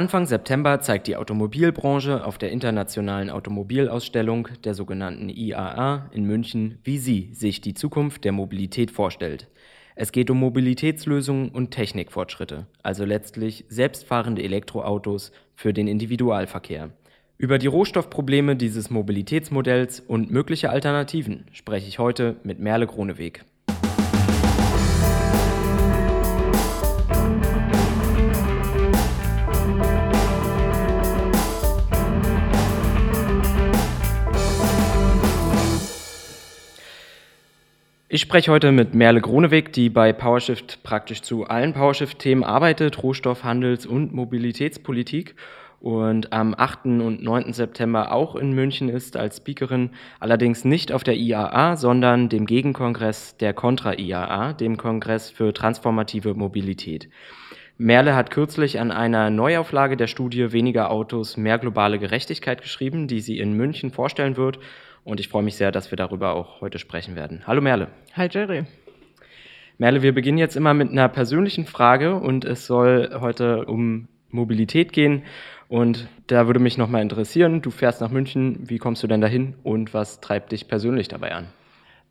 Anfang September zeigt die Automobilbranche auf der Internationalen Automobilausstellung, der sogenannten IAA in München, wie sie sich die Zukunft der Mobilität vorstellt. Es geht um Mobilitätslösungen und Technikfortschritte, also letztlich selbstfahrende Elektroautos für den Individualverkehr. Über die Rohstoffprobleme dieses Mobilitätsmodells und mögliche Alternativen spreche ich heute mit Merle Kroneweg. Ich spreche heute mit Merle Groneweg, die bei PowerShift praktisch zu allen PowerShift-Themen arbeitet, Rohstoff-, Handels- und Mobilitätspolitik und am 8. und 9. September auch in München ist als Speakerin, allerdings nicht auf der IAA, sondern dem Gegenkongress der Contra-IAA, dem Kongress für transformative Mobilität. Merle hat kürzlich an einer Neuauflage der Studie Weniger Autos, mehr globale Gerechtigkeit geschrieben, die sie in München vorstellen wird und ich freue mich sehr, dass wir darüber auch heute sprechen werden. Hallo Merle. Hi Jerry. Merle, wir beginnen jetzt immer mit einer persönlichen Frage und es soll heute um Mobilität gehen. Und da würde mich nochmal interessieren, du fährst nach München, wie kommst du denn dahin und was treibt dich persönlich dabei an?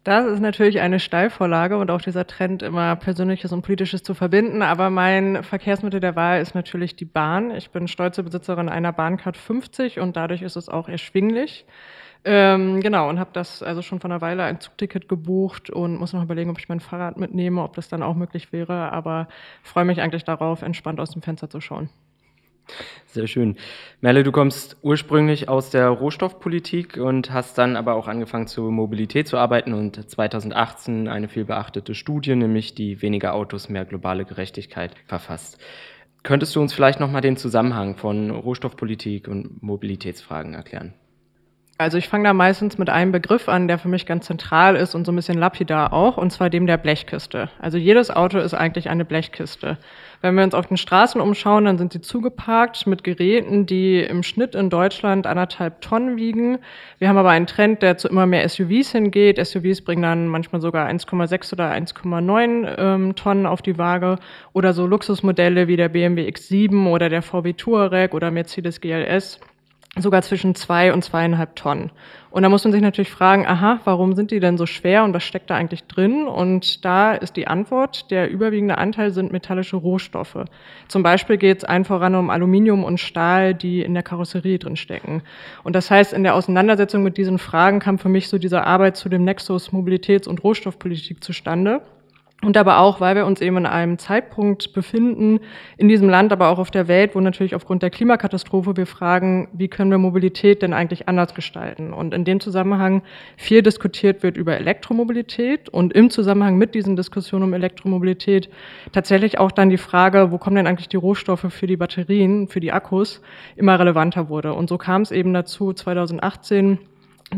Das ist natürlich eine Steilvorlage und auch dieser Trend, immer Persönliches und Politisches zu verbinden. Aber mein Verkehrsmittel der Wahl ist natürlich die Bahn. Ich bin stolze Besitzerin einer Bahncard 50 und dadurch ist es auch erschwinglich. Ähm, genau, und habe das also schon vor einer Weile ein Zugticket gebucht und muss noch überlegen, ob ich mein Fahrrad mitnehme, ob das dann auch möglich wäre. Aber freue mich eigentlich darauf, entspannt aus dem Fenster zu schauen. Sehr schön. Merle, du kommst ursprünglich aus der Rohstoffpolitik und hast dann aber auch angefangen zur Mobilität zu arbeiten und 2018 eine vielbeachtete Studie, nämlich die Weniger Autos, mehr globale Gerechtigkeit verfasst. Könntest du uns vielleicht nochmal den Zusammenhang von Rohstoffpolitik und Mobilitätsfragen erklären? Also ich fange da meistens mit einem Begriff an, der für mich ganz zentral ist und so ein bisschen lapidar auch, und zwar dem der Blechkiste. Also jedes Auto ist eigentlich eine Blechkiste. Wenn wir uns auf den Straßen umschauen, dann sind sie zugeparkt mit Geräten, die im Schnitt in Deutschland anderthalb Tonnen wiegen. Wir haben aber einen Trend, der zu immer mehr SUVs hingeht. SUVs bringen dann manchmal sogar 1,6 oder 1,9 ähm, Tonnen auf die Waage oder so Luxusmodelle wie der BMW X7 oder der VW Touareg oder Mercedes GLS sogar zwischen zwei und zweieinhalb Tonnen. Und da muss man sich natürlich fragen, aha, warum sind die denn so schwer und was steckt da eigentlich drin? Und da ist die Antwort, der überwiegende Anteil sind metallische Rohstoffe. Zum Beispiel geht es ein voran um Aluminium und Stahl, die in der Karosserie drin stecken. Und das heißt, in der Auseinandersetzung mit diesen Fragen kam für mich so diese Arbeit zu dem Nexus Mobilitäts- und Rohstoffpolitik zustande. Und aber auch, weil wir uns eben in einem Zeitpunkt befinden, in diesem Land, aber auch auf der Welt, wo natürlich aufgrund der Klimakatastrophe wir fragen, wie können wir Mobilität denn eigentlich anders gestalten? Und in dem Zusammenhang viel diskutiert wird über Elektromobilität und im Zusammenhang mit diesen Diskussionen um Elektromobilität tatsächlich auch dann die Frage, wo kommen denn eigentlich die Rohstoffe für die Batterien, für die Akkus, immer relevanter wurde. Und so kam es eben dazu 2018,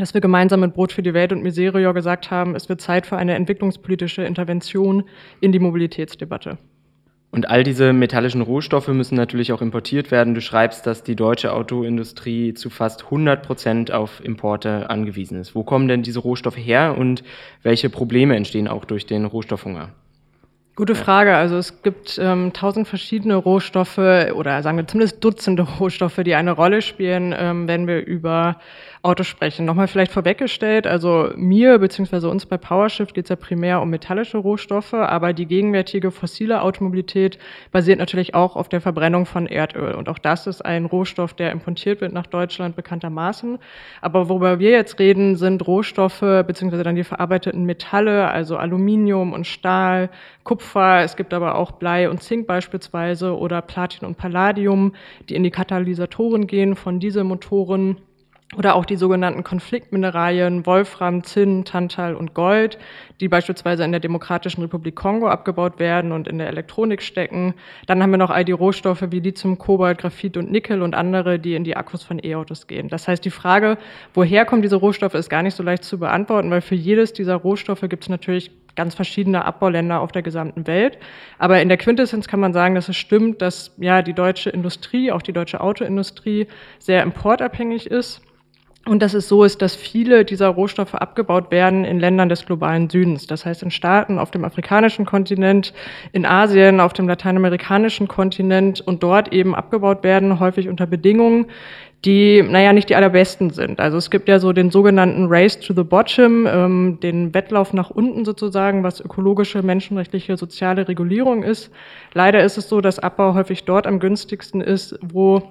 dass wir gemeinsam mit Brot für die Welt und Miserior gesagt haben, es wird Zeit für eine entwicklungspolitische Intervention in die Mobilitätsdebatte. Und all diese metallischen Rohstoffe müssen natürlich auch importiert werden. Du schreibst, dass die deutsche Autoindustrie zu fast 100 Prozent auf Importe angewiesen ist. Wo kommen denn diese Rohstoffe her und welche Probleme entstehen auch durch den Rohstoffhunger? Gute Frage. Also es gibt ähm, tausend verschiedene Rohstoffe oder sagen wir zumindest Dutzende Rohstoffe, die eine Rolle spielen, ähm, wenn wir über Autos sprechen. Nochmal vielleicht vorweggestellt, also mir bzw. uns bei PowerShift geht es ja primär um metallische Rohstoffe, aber die gegenwärtige fossile Automobilität basiert natürlich auch auf der Verbrennung von Erdöl. Und auch das ist ein Rohstoff, der importiert wird nach Deutschland bekanntermaßen. Aber worüber wir jetzt reden, sind Rohstoffe bzw. dann die verarbeiteten Metalle, also Aluminium und Stahl, Kupfer, es gibt aber auch Blei und Zink beispielsweise oder Platin und Palladium, die in die Katalysatoren gehen von Dieselmotoren oder auch die sogenannten Konfliktmineralien Wolfram, Zinn, Tantal und Gold, die beispielsweise in der Demokratischen Republik Kongo abgebaut werden und in der Elektronik stecken. Dann haben wir noch all die Rohstoffe wie Lithium, Kobalt, Graphit und Nickel und andere, die in die Akkus von E-Autos gehen. Das heißt, die Frage, woher kommen diese Rohstoffe, ist gar nicht so leicht zu beantworten, weil für jedes dieser Rohstoffe gibt es natürlich ganz verschiedene Abbauländer auf der gesamten Welt. Aber in der Quintessenz kann man sagen, dass es stimmt, dass ja die deutsche Industrie, auch die deutsche Autoindustrie, sehr importabhängig ist und dass es so ist, dass viele dieser Rohstoffe abgebaut werden in Ländern des globalen Südens. Das heißt in Staaten auf dem afrikanischen Kontinent, in Asien, auf dem lateinamerikanischen Kontinent und dort eben abgebaut werden, häufig unter Bedingungen, die, naja, nicht die allerbesten sind. Also es gibt ja so den sogenannten Race to the Bottom, ähm, den Wettlauf nach unten sozusagen, was ökologische, menschenrechtliche, soziale Regulierung ist. Leider ist es so, dass Abbau häufig dort am günstigsten ist, wo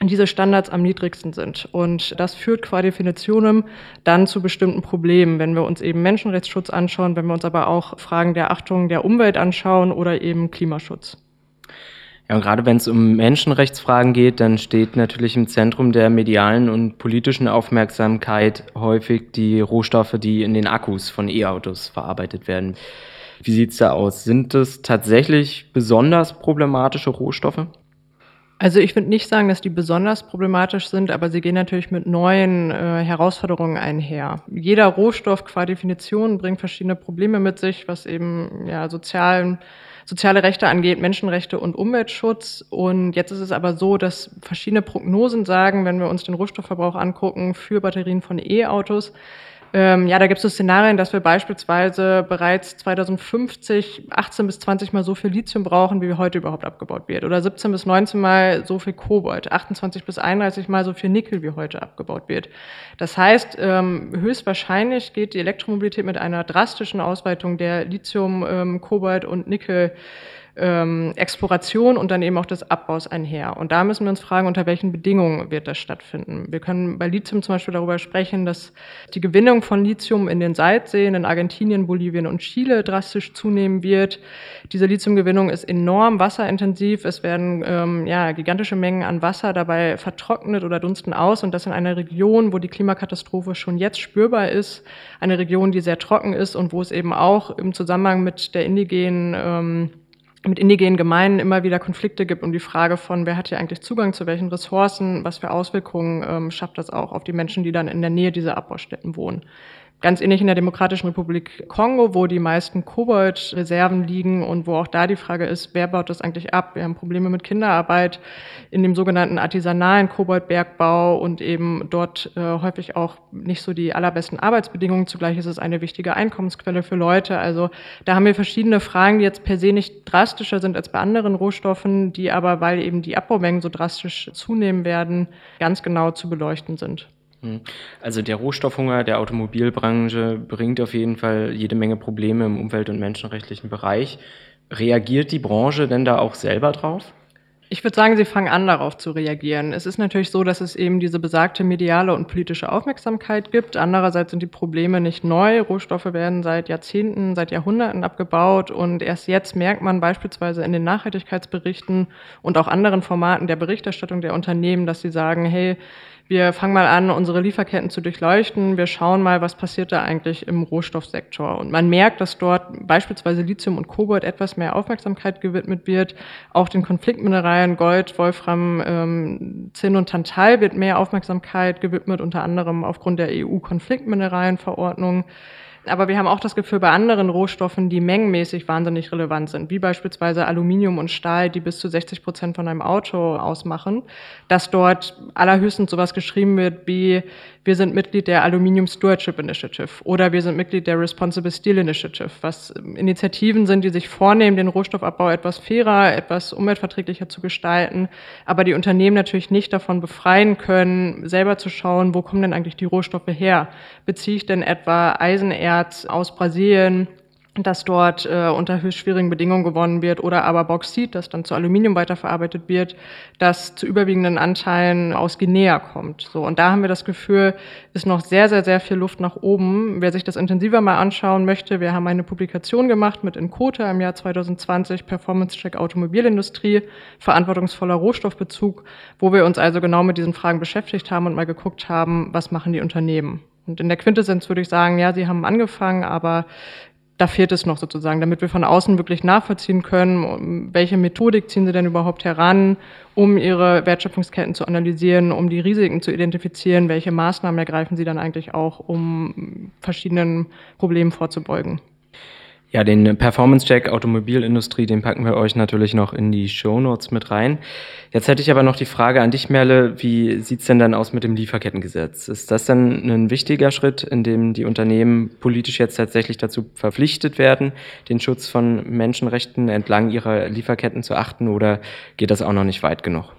diese Standards am niedrigsten sind. Und das führt qua Definitionem dann zu bestimmten Problemen, wenn wir uns eben Menschenrechtsschutz anschauen, wenn wir uns aber auch Fragen der Achtung der Umwelt anschauen oder eben Klimaschutz. Ja, und gerade wenn es um Menschenrechtsfragen geht, dann steht natürlich im Zentrum der medialen und politischen Aufmerksamkeit häufig die Rohstoffe, die in den Akkus von E-Autos verarbeitet werden. Wie sieht's da aus? Sind das tatsächlich besonders problematische Rohstoffe? Also ich würde nicht sagen, dass die besonders problematisch sind, aber sie gehen natürlich mit neuen äh, Herausforderungen einher. Jeder Rohstoff qua Definition bringt verschiedene Probleme mit sich, was eben ja, sozialen, soziale Rechte angeht, Menschenrechte und Umweltschutz. Und jetzt ist es aber so, dass verschiedene Prognosen sagen, wenn wir uns den Rohstoffverbrauch angucken für Batterien von E-Autos, ähm, ja, da gibt es so Szenarien, dass wir beispielsweise bereits 2050 18 bis 20 Mal so viel Lithium brauchen, wie heute überhaupt abgebaut wird. Oder 17 bis 19 Mal so viel Kobalt, 28 bis 31 Mal so viel Nickel, wie heute abgebaut wird. Das heißt, ähm, höchstwahrscheinlich geht die Elektromobilität mit einer drastischen Ausweitung der Lithium, ähm, Kobalt und Nickel ähm, Exploration und dann eben auch des Abbaus einher. Und da müssen wir uns fragen, unter welchen Bedingungen wird das stattfinden. Wir können bei Lithium zum Beispiel darüber sprechen, dass die Gewinnung von Lithium in den Salzseen in Argentinien, Bolivien und Chile drastisch zunehmen wird. Diese Lithiumgewinnung ist enorm wasserintensiv. Es werden ähm, ja, gigantische Mengen an Wasser dabei vertrocknet oder dunsten aus und das in einer Region, wo die Klimakatastrophe schon jetzt spürbar ist. Eine Region, die sehr trocken ist und wo es eben auch im Zusammenhang mit der indigenen ähm, mit indigenen Gemeinden immer wieder Konflikte gibt um die Frage von, wer hat hier eigentlich Zugang zu welchen Ressourcen, was für Auswirkungen ähm, schafft das auch auf die Menschen, die dann in der Nähe dieser Abbaustätten wohnen. Ganz ähnlich in der Demokratischen Republik Kongo, wo die meisten Koboldreserven liegen und wo auch da die Frage ist, wer baut das eigentlich ab? Wir haben Probleme mit Kinderarbeit in dem sogenannten artisanalen Koboldbergbau und eben dort äh, häufig auch nicht so die allerbesten Arbeitsbedingungen. Zugleich ist es eine wichtige Einkommensquelle für Leute. Also da haben wir verschiedene Fragen, die jetzt per se nicht drastischer sind als bei anderen Rohstoffen, die aber, weil eben die Abbaumengen so drastisch zunehmen werden, ganz genau zu beleuchten sind. Hm. Also der Rohstoffhunger der Automobilbranche bringt auf jeden Fall jede Menge Probleme im umwelt- und menschenrechtlichen Bereich. Reagiert die Branche denn da auch selber drauf? Ich würde sagen, sie fangen an, darauf zu reagieren. Es ist natürlich so, dass es eben diese besagte mediale und politische Aufmerksamkeit gibt. Andererseits sind die Probleme nicht neu. Rohstoffe werden seit Jahrzehnten, seit Jahrhunderten abgebaut. Und erst jetzt merkt man beispielsweise in den Nachhaltigkeitsberichten und auch anderen Formaten der Berichterstattung der Unternehmen, dass sie sagen, hey, wir fangen mal an, unsere Lieferketten zu durchleuchten. Wir schauen mal, was passiert da eigentlich im Rohstoffsektor. Und man merkt, dass dort beispielsweise Lithium und Kobalt etwas mehr Aufmerksamkeit gewidmet wird. Auch den Konfliktmineralien Gold, Wolfram, ähm, Zinn und Tantal wird mehr Aufmerksamkeit gewidmet, unter anderem aufgrund der EU-Konfliktmineralienverordnung. Aber wir haben auch das Gefühl, bei anderen Rohstoffen, die mengenmäßig wahnsinnig relevant sind, wie beispielsweise Aluminium und Stahl, die bis zu 60 Prozent von einem Auto ausmachen, dass dort allerhöchstens sowas geschrieben wird wie, wir sind Mitglied der Aluminium Stewardship Initiative oder wir sind Mitglied der Responsible Steel Initiative, was Initiativen sind, die sich vornehmen, den Rohstoffabbau etwas fairer, etwas umweltverträglicher zu gestalten, aber die Unternehmen natürlich nicht davon befreien können, selber zu schauen, wo kommen denn eigentlich die Rohstoffe her? Beziehe ich denn etwa Eisenerz aus Brasilien? das dort äh, unter höchst schwierigen Bedingungen gewonnen wird, oder aber Bauxit, das dann zu Aluminium weiterverarbeitet wird, das zu überwiegenden Anteilen aus Guinea kommt. So, und da haben wir das Gefühl, ist noch sehr, sehr, sehr viel Luft nach oben. Wer sich das intensiver mal anschauen möchte, wir haben eine Publikation gemacht mit Encota im Jahr 2020, Performance Check Automobilindustrie, verantwortungsvoller Rohstoffbezug, wo wir uns also genau mit diesen Fragen beschäftigt haben und mal geguckt haben, was machen die Unternehmen. Und in der Quintessenz würde ich sagen, ja, sie haben angefangen, aber da fehlt es noch sozusagen, damit wir von außen wirklich nachvollziehen können, welche Methodik ziehen sie denn überhaupt heran, um ihre Wertschöpfungsketten zu analysieren, um die Risiken zu identifizieren, welche Maßnahmen ergreifen sie dann eigentlich auch, um verschiedenen Problemen vorzubeugen. Ja, den Performance-Check Automobilindustrie, den packen wir euch natürlich noch in die Show Notes mit rein. Jetzt hätte ich aber noch die Frage an dich, Merle, wie sieht's denn dann aus mit dem Lieferkettengesetz? Ist das dann ein wichtiger Schritt, in dem die Unternehmen politisch jetzt tatsächlich dazu verpflichtet werden, den Schutz von Menschenrechten entlang ihrer Lieferketten zu achten oder geht das auch noch nicht weit genug?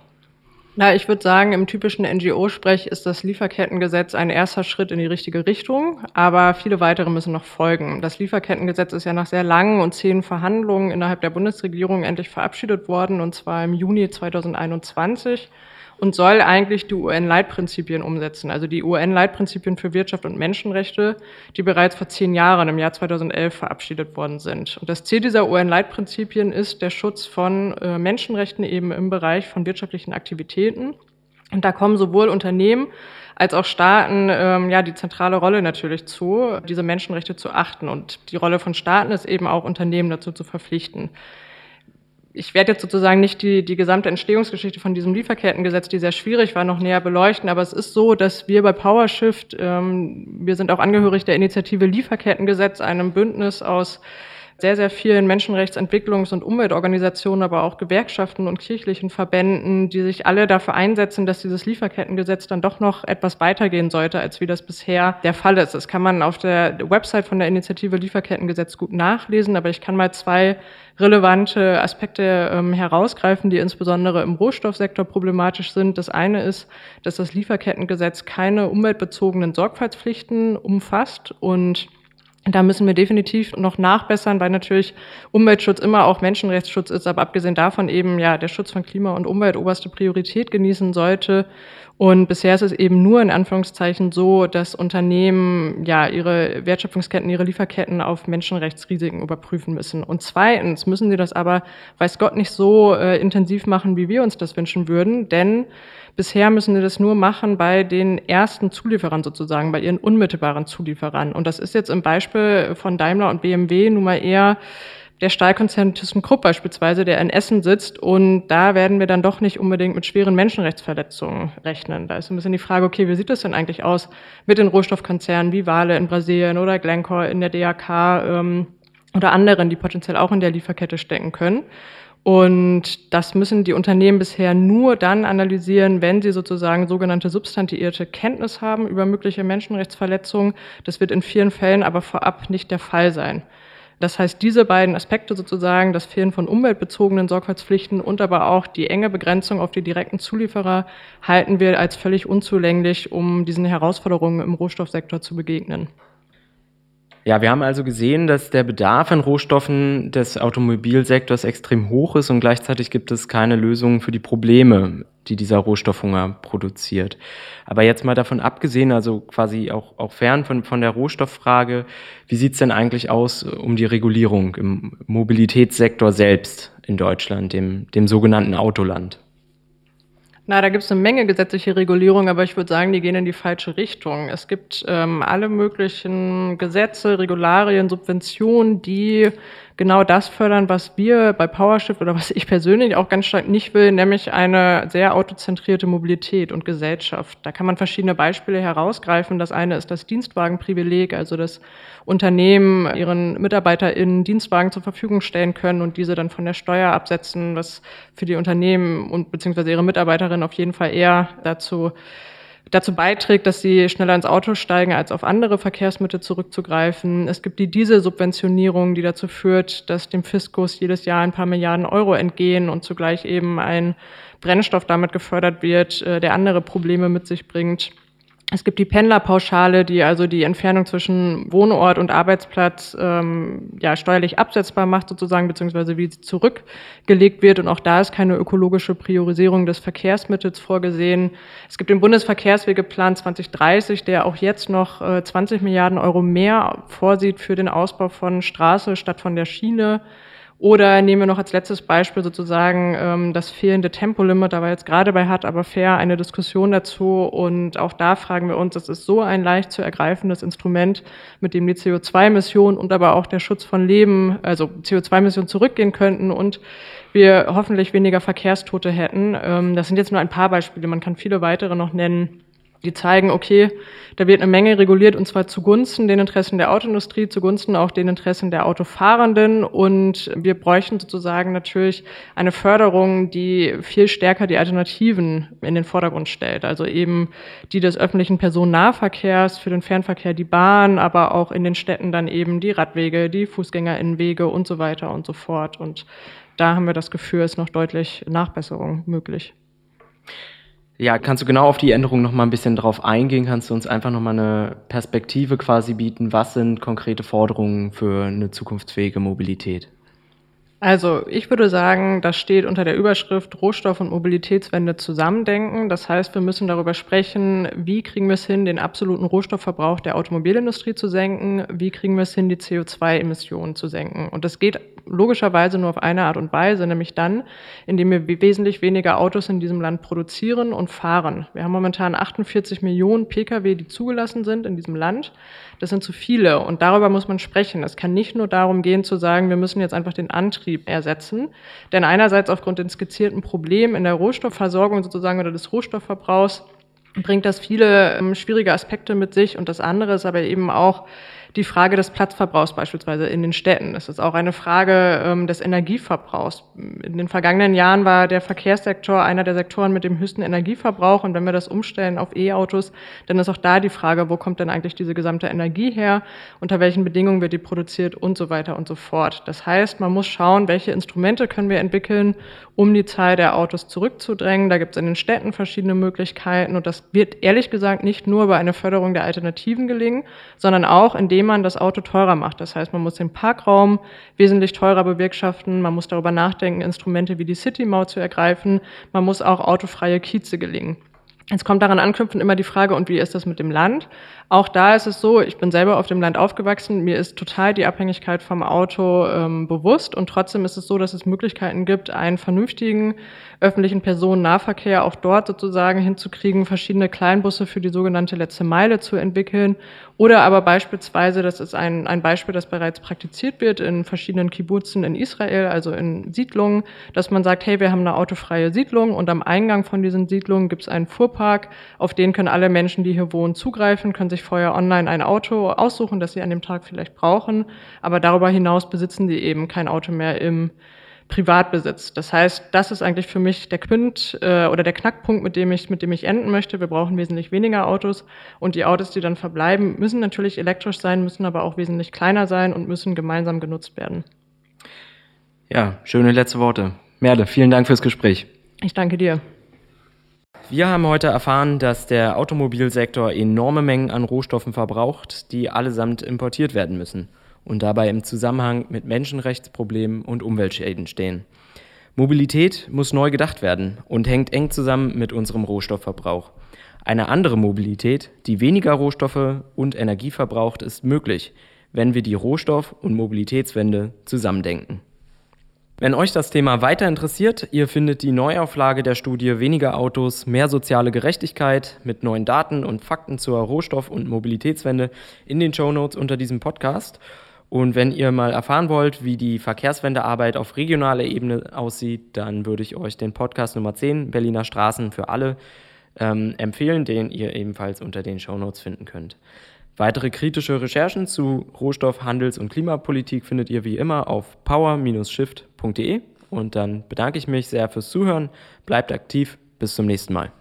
Na, ich würde sagen, im typischen NGO-Sprech ist das Lieferkettengesetz ein erster Schritt in die richtige Richtung, aber viele weitere müssen noch folgen. Das Lieferkettengesetz ist ja nach sehr langen und zähen Verhandlungen innerhalb der Bundesregierung endlich verabschiedet worden, und zwar im Juni 2021 und soll eigentlich die UN-Leitprinzipien umsetzen, also die UN-Leitprinzipien für Wirtschaft und Menschenrechte, die bereits vor zehn Jahren, im Jahr 2011, verabschiedet worden sind. Und das Ziel dieser UN-Leitprinzipien ist der Schutz von äh, Menschenrechten eben im Bereich von wirtschaftlichen Aktivitäten. Und da kommen sowohl Unternehmen als auch Staaten ähm, ja die zentrale Rolle natürlich zu, diese Menschenrechte zu achten. Und die Rolle von Staaten ist eben auch Unternehmen dazu zu verpflichten ich werde jetzt sozusagen nicht die, die gesamte Entstehungsgeschichte von diesem Lieferkettengesetz, die sehr schwierig war, noch näher beleuchten, aber es ist so, dass wir bei PowerShift, ähm, wir sind auch angehörig der Initiative Lieferkettengesetz, einem Bündnis aus sehr, sehr vielen Menschenrechtsentwicklungs- und Umweltorganisationen, aber auch Gewerkschaften und kirchlichen Verbänden, die sich alle dafür einsetzen, dass dieses Lieferkettengesetz dann doch noch etwas weitergehen sollte, als wie das bisher der Fall ist. Das kann man auf der Website von der Initiative Lieferkettengesetz gut nachlesen, aber ich kann mal zwei relevante Aspekte ähm, herausgreifen, die insbesondere im Rohstoffsektor problematisch sind. Das eine ist, dass das Lieferkettengesetz keine umweltbezogenen Sorgfaltspflichten umfasst und da müssen wir definitiv noch nachbessern, weil natürlich Umweltschutz immer auch Menschenrechtsschutz ist, aber abgesehen davon eben ja der Schutz von Klima und Umwelt oberste Priorität genießen sollte. Und bisher ist es eben nur in Anführungszeichen so, dass Unternehmen ja ihre Wertschöpfungsketten, ihre Lieferketten auf Menschenrechtsrisiken überprüfen müssen. Und zweitens müssen sie das aber, weiß Gott, nicht so äh, intensiv machen, wie wir uns das wünschen würden, denn Bisher müssen sie das nur machen bei den ersten Zulieferern sozusagen, bei ihren unmittelbaren Zulieferern. Und das ist jetzt im Beispiel von Daimler und BMW nun mal eher der Stahlkonzern ThyssenKrupp beispielsweise, der in Essen sitzt. Und da werden wir dann doch nicht unbedingt mit schweren Menschenrechtsverletzungen rechnen. Da ist ein bisschen die Frage, okay, wie sieht das denn eigentlich aus mit den Rohstoffkonzernen wie Vale in Brasilien oder Glencore in der DRK ähm, oder anderen, die potenziell auch in der Lieferkette stecken können. Und das müssen die Unternehmen bisher nur dann analysieren, wenn sie sozusagen sogenannte substantiierte Kenntnis haben über mögliche Menschenrechtsverletzungen. Das wird in vielen Fällen aber vorab nicht der Fall sein. Das heißt, diese beiden Aspekte sozusagen, das Fehlen von umweltbezogenen Sorgfaltspflichten und aber auch die enge Begrenzung auf die direkten Zulieferer halten wir als völlig unzulänglich, um diesen Herausforderungen im Rohstoffsektor zu begegnen. Ja, wir haben also gesehen, dass der Bedarf an Rohstoffen des Automobilsektors extrem hoch ist und gleichzeitig gibt es keine Lösungen für die Probleme, die dieser Rohstoffhunger produziert. Aber jetzt mal davon abgesehen, also quasi auch, auch fern von, von der Rohstofffrage, wie sieht es denn eigentlich aus um die Regulierung im Mobilitätssektor selbst in Deutschland, dem, dem sogenannten Autoland? Na, da gibt es eine Menge gesetzliche Regulierung, aber ich würde sagen, die gehen in die falsche Richtung. Es gibt ähm, alle möglichen Gesetze, Regularien, Subventionen, die genau das fördern, was wir bei PowerShift oder was ich persönlich auch ganz stark nicht will, nämlich eine sehr autozentrierte Mobilität und Gesellschaft. Da kann man verschiedene Beispiele herausgreifen. Das eine ist das Dienstwagenprivileg, also dass Unternehmen ihren MitarbeiterInnen Dienstwagen zur Verfügung stellen können und diese dann von der Steuer absetzen, was für die Unternehmen und beziehungsweise ihre Mitarbeiterinnen auf jeden Fall eher dazu dazu beiträgt, dass sie schneller ins Auto steigen, als auf andere Verkehrsmittel zurückzugreifen. Es gibt die Dieselsubventionierung, die dazu führt, dass dem Fiskus jedes Jahr ein paar Milliarden Euro entgehen und zugleich eben ein Brennstoff damit gefördert wird, äh, der andere Probleme mit sich bringt. Es gibt die Pendlerpauschale, die also die Entfernung zwischen Wohnort und Arbeitsplatz ähm, ja, steuerlich absetzbar macht, sozusagen, beziehungsweise wie sie zurückgelegt wird. Und auch da ist keine ökologische Priorisierung des Verkehrsmittels vorgesehen. Es gibt den Bundesverkehrswegeplan 2030, der auch jetzt noch äh, 20 Milliarden Euro mehr vorsieht für den Ausbau von Straße statt von der Schiene. Oder nehmen wir noch als letztes Beispiel sozusagen ähm, das fehlende Tempolimit. Da war jetzt gerade bei Hart aber fair eine Diskussion dazu. Und auch da fragen wir uns, das ist so ein leicht zu ergreifendes Instrument, mit dem die CO2-Emissionen und aber auch der Schutz von Leben, also CO2-Emissionen zurückgehen könnten und wir hoffentlich weniger Verkehrstote hätten. Ähm, das sind jetzt nur ein paar Beispiele. Man kann viele weitere noch nennen. Die zeigen, okay, da wird eine Menge reguliert und zwar zugunsten den Interessen der Autoindustrie, zugunsten auch den Interessen der Autofahrenden und wir bräuchten sozusagen natürlich eine Förderung, die viel stärker die Alternativen in den Vordergrund stellt. Also eben die des öffentlichen Personennahverkehrs, für den Fernverkehr die Bahn, aber auch in den Städten dann eben die Radwege, die Fußgängerinnenwege und so weiter und so fort. Und da haben wir das Gefühl, ist noch deutlich Nachbesserung möglich. Ja, kannst du genau auf die Änderung noch mal ein bisschen drauf eingehen? Kannst du uns einfach noch mal eine Perspektive quasi bieten? Was sind konkrete Forderungen für eine zukunftsfähige Mobilität? Also ich würde sagen, das steht unter der Überschrift Rohstoff- und Mobilitätswende zusammendenken. Das heißt, wir müssen darüber sprechen, wie kriegen wir es hin, den absoluten Rohstoffverbrauch der Automobilindustrie zu senken, wie kriegen wir es hin, die CO2-Emissionen zu senken. Und das geht logischerweise nur auf eine Art und Weise, nämlich dann, indem wir wesentlich weniger Autos in diesem Land produzieren und fahren. Wir haben momentan 48 Millionen Pkw, die zugelassen sind in diesem Land. Das sind zu viele und darüber muss man sprechen. Es kann nicht nur darum gehen zu sagen, wir müssen jetzt einfach den Antrieb ersetzen, denn einerseits aufgrund des skizzierten Problems in der Rohstoffversorgung sozusagen oder des Rohstoffverbrauchs bringt das viele ähm, schwierige Aspekte mit sich und das andere ist aber eben auch die Frage des Platzverbrauchs beispielsweise in den Städten. Es ist auch eine Frage ähm, des Energieverbrauchs. In den vergangenen Jahren war der Verkehrssektor einer der Sektoren mit dem höchsten Energieverbrauch. Und wenn wir das umstellen auf E-Autos, dann ist auch da die Frage, wo kommt denn eigentlich diese gesamte Energie her? Unter welchen Bedingungen wird die produziert und so weiter und so fort. Das heißt, man muss schauen, welche Instrumente können wir entwickeln, um die Zahl der Autos zurückzudrängen. Da gibt es in den Städten verschiedene Möglichkeiten. Und das wird ehrlich gesagt nicht nur über eine Förderung der Alternativen gelingen, sondern auch indem indem man das Auto teurer macht. Das heißt, man muss den Parkraum wesentlich teurer bewirtschaften, man muss darüber nachdenken, Instrumente wie die City-Maut zu ergreifen, man muss auch autofreie Kieze gelingen. Jetzt kommt daran anknüpfend immer die Frage, und wie ist das mit dem Land? Auch da ist es so, ich bin selber auf dem Land aufgewachsen, mir ist total die Abhängigkeit vom Auto ähm, bewusst und trotzdem ist es so, dass es Möglichkeiten gibt, einen vernünftigen öffentlichen Personennahverkehr auch dort sozusagen hinzukriegen, verschiedene Kleinbusse für die sogenannte letzte Meile zu entwickeln oder aber beispielsweise, das ist ein, ein Beispiel, das bereits praktiziert wird in verschiedenen Kibbutzen in Israel, also in Siedlungen, dass man sagt, hey, wir haben eine autofreie Siedlung und am Eingang von diesen Siedlungen gibt es einen Fuhrpark, auf den können alle Menschen, die hier wohnen, zugreifen, können sich vorher online ein Auto aussuchen, das sie an dem Tag vielleicht brauchen, aber darüber hinaus besitzen sie eben kein Auto mehr im Privatbesitz. Das heißt, das ist eigentlich für mich der Quint äh, oder der Knackpunkt, mit dem ich mit dem ich enden möchte. Wir brauchen wesentlich weniger Autos und die Autos, die dann verbleiben, müssen natürlich elektrisch sein, müssen aber auch wesentlich kleiner sein und müssen gemeinsam genutzt werden. Ja, schöne letzte Worte. Merle, vielen Dank fürs Gespräch. Ich danke dir. Wir haben heute erfahren, dass der Automobilsektor enorme Mengen an Rohstoffen verbraucht, die allesamt importiert werden müssen und dabei im Zusammenhang mit Menschenrechtsproblemen und Umweltschäden stehen. Mobilität muss neu gedacht werden und hängt eng zusammen mit unserem Rohstoffverbrauch. Eine andere Mobilität, die weniger Rohstoffe und Energie verbraucht, ist möglich, wenn wir die Rohstoff- und Mobilitätswende zusammendenken. Wenn euch das Thema weiter interessiert, ihr findet die Neuauflage der Studie Weniger Autos, mehr soziale Gerechtigkeit mit neuen Daten und Fakten zur Rohstoff- und Mobilitätswende in den Shownotes unter diesem Podcast. Und wenn ihr mal erfahren wollt, wie die Verkehrswendearbeit auf regionaler Ebene aussieht, dann würde ich euch den Podcast Nummer 10, Berliner Straßen für alle, ähm, empfehlen, den ihr ebenfalls unter den Shownotes finden könnt. Weitere kritische Recherchen zu Rohstoff-, Handels- und Klimapolitik findet ihr wie immer auf power-shift.de. Und dann bedanke ich mich sehr fürs Zuhören. Bleibt aktiv. Bis zum nächsten Mal.